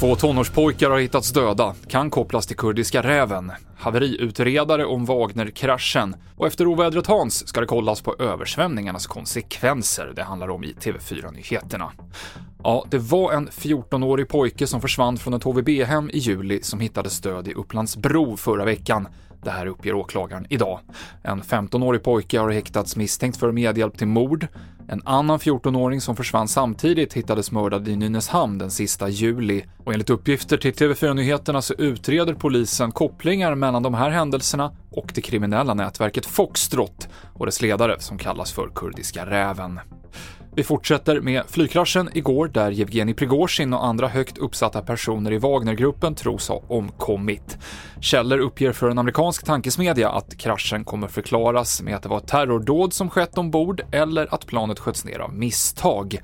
Två tonårspojkar har hittats döda, kan kopplas till kurdiska räven. Haveriutredare om Wagner-kraschen. Och efter ovädret Hans ska det kollas på översvämningarnas konsekvenser. Det handlar om i TV4-nyheterna. Ja, det var en 14-årig pojke som försvann från ett HVB-hem i juli som hittades död i Upplandsbro förra veckan. Det här uppger åklagaren idag. En 15-årig pojke har häktats misstänkt för medhjälp till mord. En annan 14-åring som försvann samtidigt hittades mördad i Nynäshamn den sista juli. Och enligt uppgifter till TV4 Nyheterna så utreder polisen kopplingar mellan de här händelserna och det kriminella nätverket Foxtrot och dess ledare som kallas för Kurdiska räven. Vi fortsätter med flygkraschen igår där Yevgeni Prigozjin och andra högt uppsatta personer i Wagnergruppen tros ha omkommit. Källor uppger för en amerikansk tankesmedja att kraschen kommer förklaras med att det var ett terrordåd som skett ombord eller att planet sköts ner av misstag.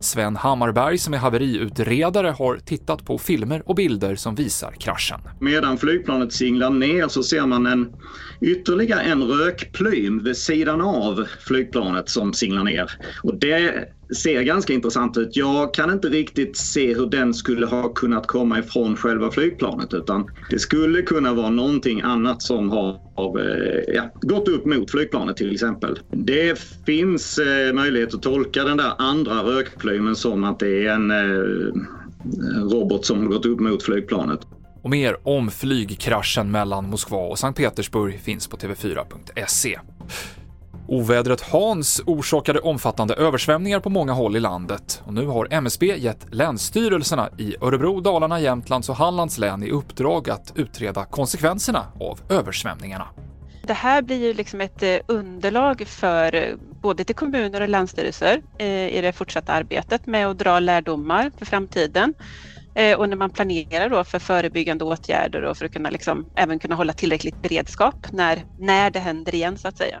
Sven Hammarberg som är haveriutredare har tittat på filmer och bilder som visar kraschen. Medan flygplanet singlar ner så ser man en ytterligare en rökplym vid sidan av flygplanet som singlar ner. Och det ser ganska intressant ut. Jag kan inte riktigt se hur den skulle ha kunnat komma ifrån själva flygplanet utan det skulle kunna vara någonting annat som har eh, ja, gått upp mot flygplanet till exempel. Det finns eh, möjlighet att tolka den där andra rökplymen som att det är en eh, robot som har gått upp mot flygplanet. Och mer om flygkraschen mellan Moskva och Sankt Petersburg finns på tv4.se. Ovädret Hans orsakade omfattande översvämningar på många håll i landet och nu har MSB gett länsstyrelserna i Örebro, Dalarna, Jämtlands och Hallands län i uppdrag att utreda konsekvenserna av översvämningarna. Det här blir ju liksom ett eh, underlag för eh, både till kommuner och länsstyrelser eh, i det fortsatta arbetet med att dra lärdomar för framtiden. Och när man planerar då för förebyggande åtgärder och för att kunna liksom även kunna hålla tillräckligt beredskap när, när det händer igen så att säga